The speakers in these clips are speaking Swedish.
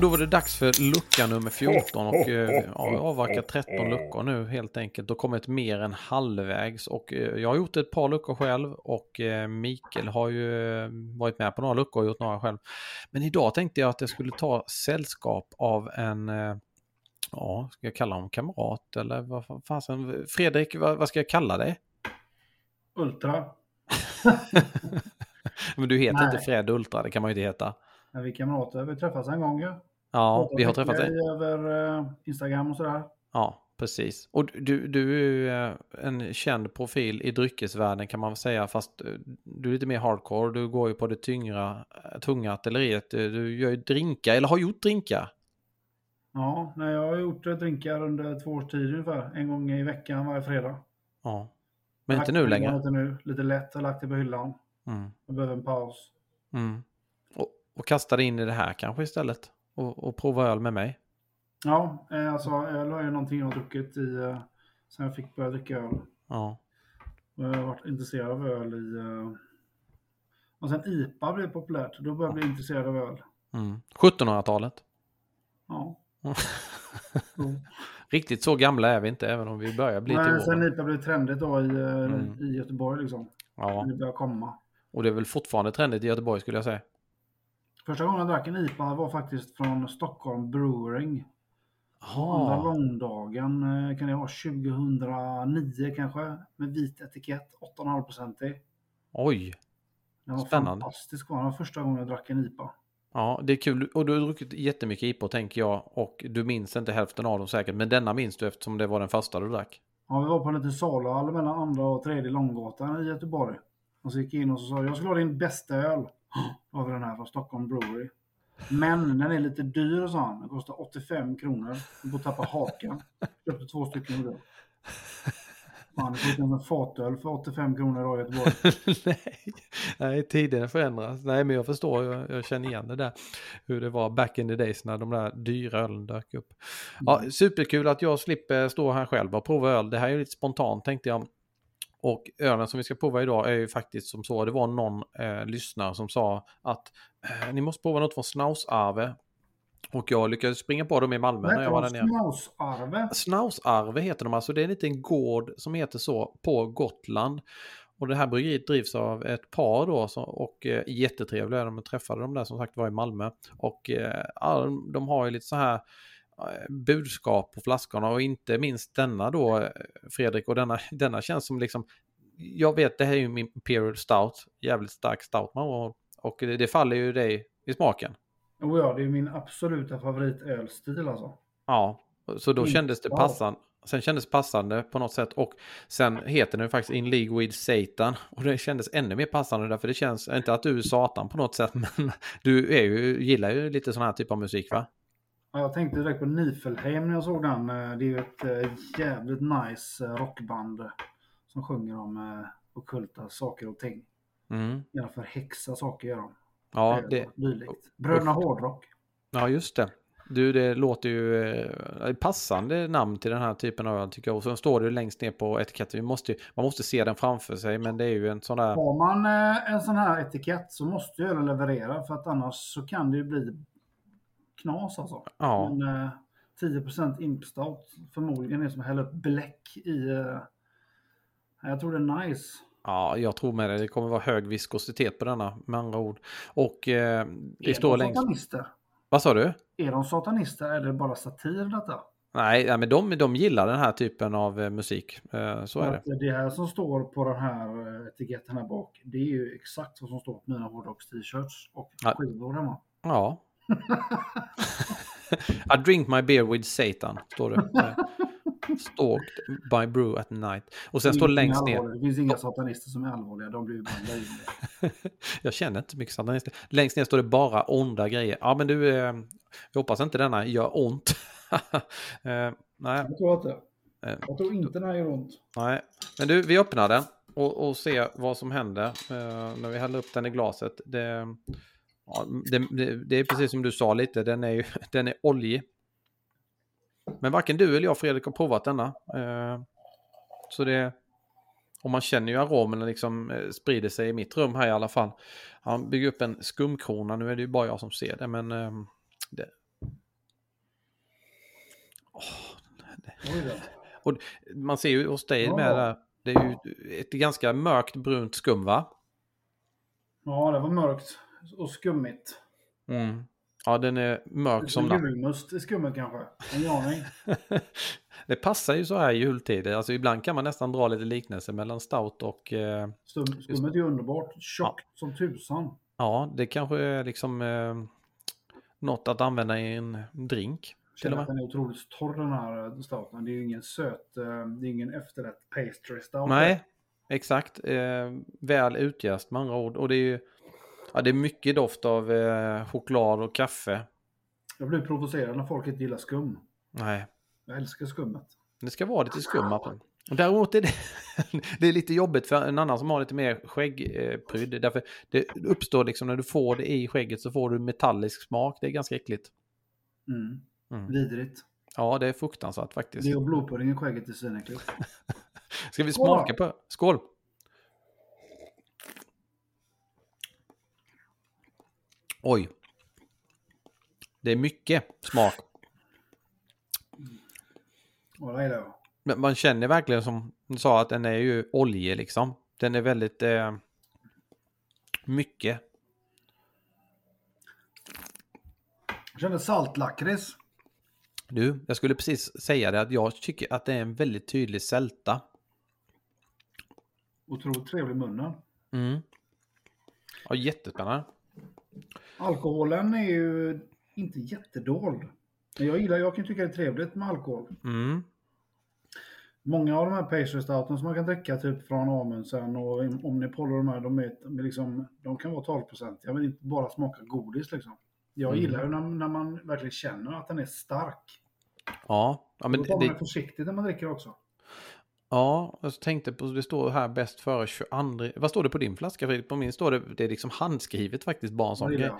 Då var det dags för lucka nummer 14 och eh, ja, jag har avverkat 13 luckor nu helt enkelt och kommit mer än halvvägs och eh, jag har gjort ett par luckor själv och eh, Mikael har ju eh, varit med på några luckor och gjort några själv. Men idag tänkte jag att jag skulle ta sällskap av en eh, Ja, ska jag kalla honom kamrat eller vad fa- fasen? Fredrik, vad, vad ska jag kalla dig? Ultra. Men du heter Nej. inte Fred Ultra, det kan man ju inte heta. Är vi kamrater? Vi träffats en gång ju. Ja, vi har träffats. mycket Över eh, Instagram och sådär. Ja, precis. Och du, du är ju eh, en känd profil i dryckesvärlden kan man säga, fast eh, du är lite mer hardcore. Du går ju på det tyngre, tunga artilleriet. Du gör ju drinkar, eller har gjort drinkar. Ja, nej, jag har gjort drinkar under två års tid ungefär. En gång i veckan varje fredag. Ja. Men inte nu längre. Inte nu. Lite lätt, har lagt det på hyllan. Mm. Jag behöver en paus. Mm. Och, och kasta dig in i det här kanske istället. Och, och prova öl med mig. Ja, eh, alltså öl är ju någonting jag har druckit i eh, sen jag fick börja dricka öl. Ja. Och jag har varit intresserad av öl i... eh, Och sen IPA blev populärt. Då började jag bli intresserad av öl. Mm. 1700-talet. Ja. Riktigt så gamla är vi inte, även om vi börjar bli till Men sen åren. IPA blev trendigt då i, Mm. i Göteborg liksom. Ja. Det började komma. Och det är väl fortfarande trendigt i Göteborg skulle jag säga. Första gången jag drack en IPA var faktiskt från Stockholm Brewing. Andra långdagen eh, kan det vara 2009 kanske. Med vit etikett, 8,5-procentig. Oj. Den var Spännande. fantastisk. var Den Det första gången jag drack en IPA. Ja, det är kul. Och du har druckit jättemycket IPA tänker jag. Och du minns inte hälften av dem säkert. Men denna minns du eftersom det var den första du drack. Ja, vi var på en liten saluhall mellan andra och tredje Långgatan i Göteborg. Och så gick in och så sa jag skulle ha din bästa öl. Har vi den här från Stockholm Brewery. Men den är lite dyr, sa han. Den kostar 85 kronor. Du får tappa hakan. Köpte två stycken av det. Fan, inte en fatöl för 85 kronor idag i Göteborg. nej, nej, tiden förändras. Nej, men jag förstår. Jag, jag känner igen det där. Hur det var back in the days när de där dyra ölen dök upp. Ja, superkul att jag slipper stå här själv och prova öl. Det här är ju lite spontant tänkte jag. Och ölen som vi ska prova idag är ju faktiskt som så. Det var någon eh, lyssnare som sa att eh, ni måste prova något från Snausarve. Och jag lyckades springa på dem i Malmö när jag var där nere. Snausarve. Snausarve heter de alltså. Det är en liten gård som heter så på Gotland. Och det här bryggeriet drivs av ett par då så, och eh, jättetrevliga. De träffade dem där som sagt var i Malmö. Och eh, de har ju lite så här budskap på flaskorna och inte minst denna då eh, Fredrik och denna, denna känns som liksom jag vet det här är ju min Imperial Stout, jävligt stark stout man har. och det, det faller ju dig i smaken. Oh ja, det är min absoluta favoritölstil alltså. Ja, så då Mm, kändes det passande. Sen kändes passande på något sätt och sen heter den faktiskt In League with Satan och det kändes ännu mer passande därför det känns, inte att du är satan på något sätt men du är ju, gillar ju lite sån här typ av musik va? Ja, Jag tänkte direkt på Nifelheim när jag såg den. Eh, Det är ju ett eh, jävligt nice eh, rockband som sjunger om ockulta saker och ting. Mm. Gärna för häxa saker gör de. Ja, det, Dylikt. Bröderna Hårdrock. ja, just det. Du, det låter ju eh, passande namn till den här typen av öl tycker jag. Och så står det längst ner på etiketten. Vi måste, man måste se den framför sig men det är ju en sån där... Har man eh, en sån här etikett så måste ju ölen leverera för att annars så kan det ju bli knas alltså. Ja, Men eh, 10% impstout förmodligen är som att hälla upp bläck i... Eh, jag tror det är nice. ja, jag tror med det. Det kommer vara hög viskositet på denna med andra ord. Och eh, det Är står de längst... satanister? Vad sa du? Är de satanister eller bara satir detta? Nej, ja, men de, de gillar den här typen av eh, musik. Eh, så är det. Det här som står på den här eh, etiketten här bak, det är ju exakt vad som står på mina hårdrocks t-shirts och skivor hemma. Ja. I drink my beer with Satan, står det. Stalked by brew at night. Och sen står längst ner. Det finns inga satanister som är allvarliga, de blir ju bara löjliga. Jag känner inte mycket satanister. Längst ner står det bara onda grejer. Ja, men du, eh, vi hoppas inte denna gör ont. eh, nej, Jag tror inte. Eh. Jag tror inte den här gör ont. nej, men du, vi öppnar den och, och ser vad som händer eh, när vi häller upp den i glaset. Det, ja, det, det, det är precis som du sa lite, den är ju den är oljig. Men varken du eller jag Fredrik har provat denna. Eh, så det, och man känner ju aromerna liksom eh, sprider sig i mitt rum här i alla fall. Han bygger upp en skumkrona, nu är det ju bara jag som ser det men ehm, det, Oj då. man ser ju hos dig med det, det är ju ett ganska mörkt brunt skum va? Ja, det var mörkt och skummigt. Mm. Ja den är mörk som natt. Julmust i skummet kanske. En aning. Det passar ju så här i jultider, alltså ibland kan man nästan dra lite liknelse mellan stout och eh, Stum- Skummet är underbart. Tjockt som tusan. ja det kanske är liksom eh, något att använda i en drink. Känner att den är otroligt torr den här eh, stouten. Det är ju ingen söt, eh, det är ingen efterrätt pastry stout. Nej, exakt. Eh, väl utjäst med andra ord. Och det är ju ja, det är mycket doft av eh, choklad och kaffe. Jag blir provocerad när folk inte gillar skum. Nej, Jag älskar skummet. det ska vara lite skum. Och däremot är det, det är lite jobbigt för en annan som har lite mer skäggprydd. Eh, därför det uppstår liksom när du får det i skägget så får du metallisk smak. Det är ganska äckligt. Mm. Mm. Vidrigt. Ja, det är fruktansvärt faktiskt. Det är blodpudding i skägget i svinäckligt. Ska vi Skål smaka på? Skål! Oj. Det är mycket smak. Ja, det. Men man känner verkligen som du sa att den är ju olje liksom. Den är väldigt eh, mycket. Jag känner saltlakrits. Du, jag skulle precis säga det att jag tycker att det är en väldigt tydlig sälta. Otroligt trevlig i munnen. Mm. Ja, jättespännande. Alkoholen är ju inte jättedold. Men jag gillar, jag kan tycka det är trevligt med alkohol. Mm. Många av de här pastry stouten som man kan dricka typ från Amundsen och Omnipol och de här, de, är, liksom, de kan vara 12% Jag vill inte bara smaka godis liksom. Jag Mm. gillar ju när, när man verkligen känner att den är stark. Ja, ja, men Då tar man det försiktigt när man dricker också. Ja, jag tänkte på, det står här bäst före 22. Vad står det på din flaska Fredrik? På min står det, det är liksom handskrivet faktiskt bara en sån Det gillar grej.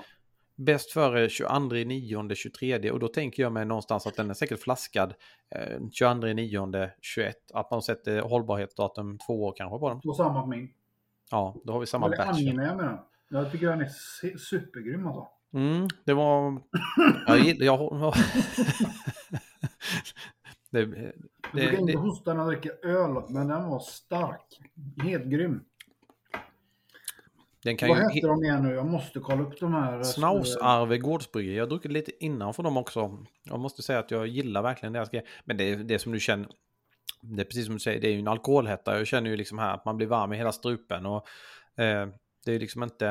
jag. Bäst före 22, 9, 23 och då tänker jag mig någonstans att den är säkert flaskad eh, 22, 9, 21. Att man sätter hållbarhetsdatum två år kanske på den. Och samma på min. Ja, då har vi samma Väldigt batch. angenäm med den. Jag tycker den är supergrym alltså. Mm, det var... Jag. Jag, det, Jag det, brukar inte hosta när jag dricker öl, men den var stark. Helt grym. den kan Vad ju... heter de igen nu? Jag måste kolla upp de här. eh, Snausarve gårdsbryggeri. Jag har druckit lite innan för dem också. Jag måste säga att jag gillar verkligen deras grejer. Men det är det som du känner. Det är precis som du säger, det är ju en alkoholhetta. Jag känner ju liksom här att man blir varm i hela strupen. Och eh, det är liksom inte...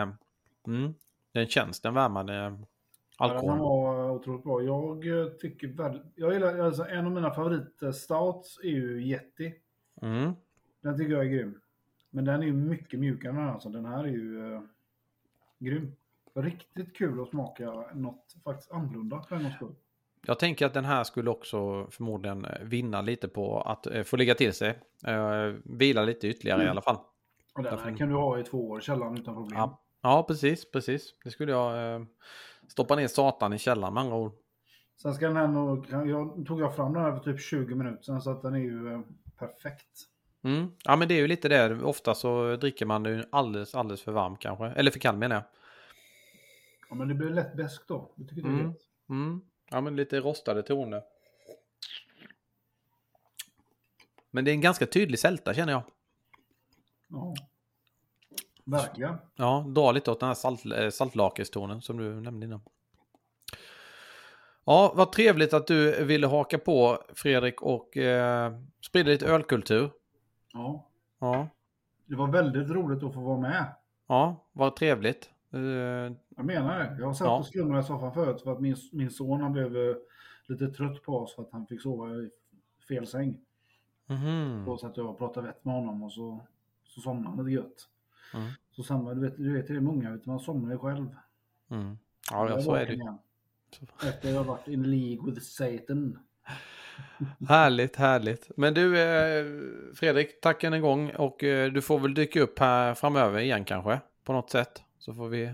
Mm, den känns den värmande Ja, den var otroligt bra. Jag eh, tycker väldigt... Jag gillar, alltså, en av mina favoritstouts är ju Yeti. Mm. Den tycker jag är grym. Men den är ju mycket mjukare än den. Alltså. Den här är ju eh, grym. Riktigt kul att smaka något faktiskt annorlunda för en gångs skull. Jag tänker att den här skulle också förmodligen eh, vinna lite på att eh, få ligga till sig. Eh, vila lite ytterligare i alla fall. Och den Därför- här kan du ha i två år i källaren utan problem. Ja, ja precis, precis. Det skulle jag eh, stoppa ner satan i källaren med andra ord. Sen ska den här nog, jag tog jag fram den här för typ 20 minuter sedan så att den är ju eh, perfekt. Mm. Ja men det är ju lite det. Ofta så dricker man den alldeles, alldeles för varm kanske. Eller för kall menar jag. Ja, men det blir lätt bäst då. Jag tycker det är Mm. Mm. Ja men lite rostade toner. Men det är en ganska tydlig sälta känner jag. Ja. Verkligen. Ja, dra lite åt den här salt, eh, saltlakerstonen som du nämnde innan. Ja, vad trevligt att du ville haka på Fredrik och eh, sprida lite ölkultur. Ja. Ja, Det var väldigt roligt att få vara med. ja vad trevligt. Eh, Jag menar det. Jag har satt Ja. och slumrat i soffan förut för att min, min son han blev eh, lite trött på oss för att han fick sova i fel säng. mhm. Då satt jag och pratade vett med honom och så, så somnade han lite gött. Mm. Så samma, du vet, du vet det är många, vet, du, man somnar ju själv. Mm. Ja, ja, så är det. igen. Efter jag har varit in League with Satan. Härligt, härligt. Men du, eh, Fredrik, tack än en gång. Och eh, du får väl dyka upp här framöver igen kanske, på något sätt. Så får vi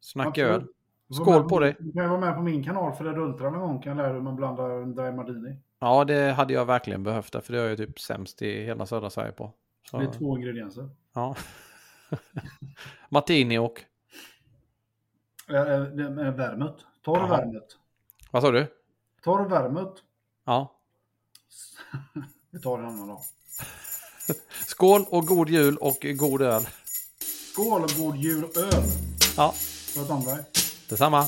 snacka öl. Skål med på dig. Du kan ju vara med på min kanal för det Ultra någon gång kan jag lära dig hur man blandar en Dry Martini. Ja, det hade jag verkligen behövt, för det är jag ju typ sämst i hela södra Sverige på. Så, Det är två ingredienser. ja. Martini och... Det är vermut. Torr vermut. Vad sa du? Torr vermut. Ja. Vi tar en annan dag. Skål och god jul och god öl. Skål och god jul och öl. Ja, Sköt om dig. detsamma.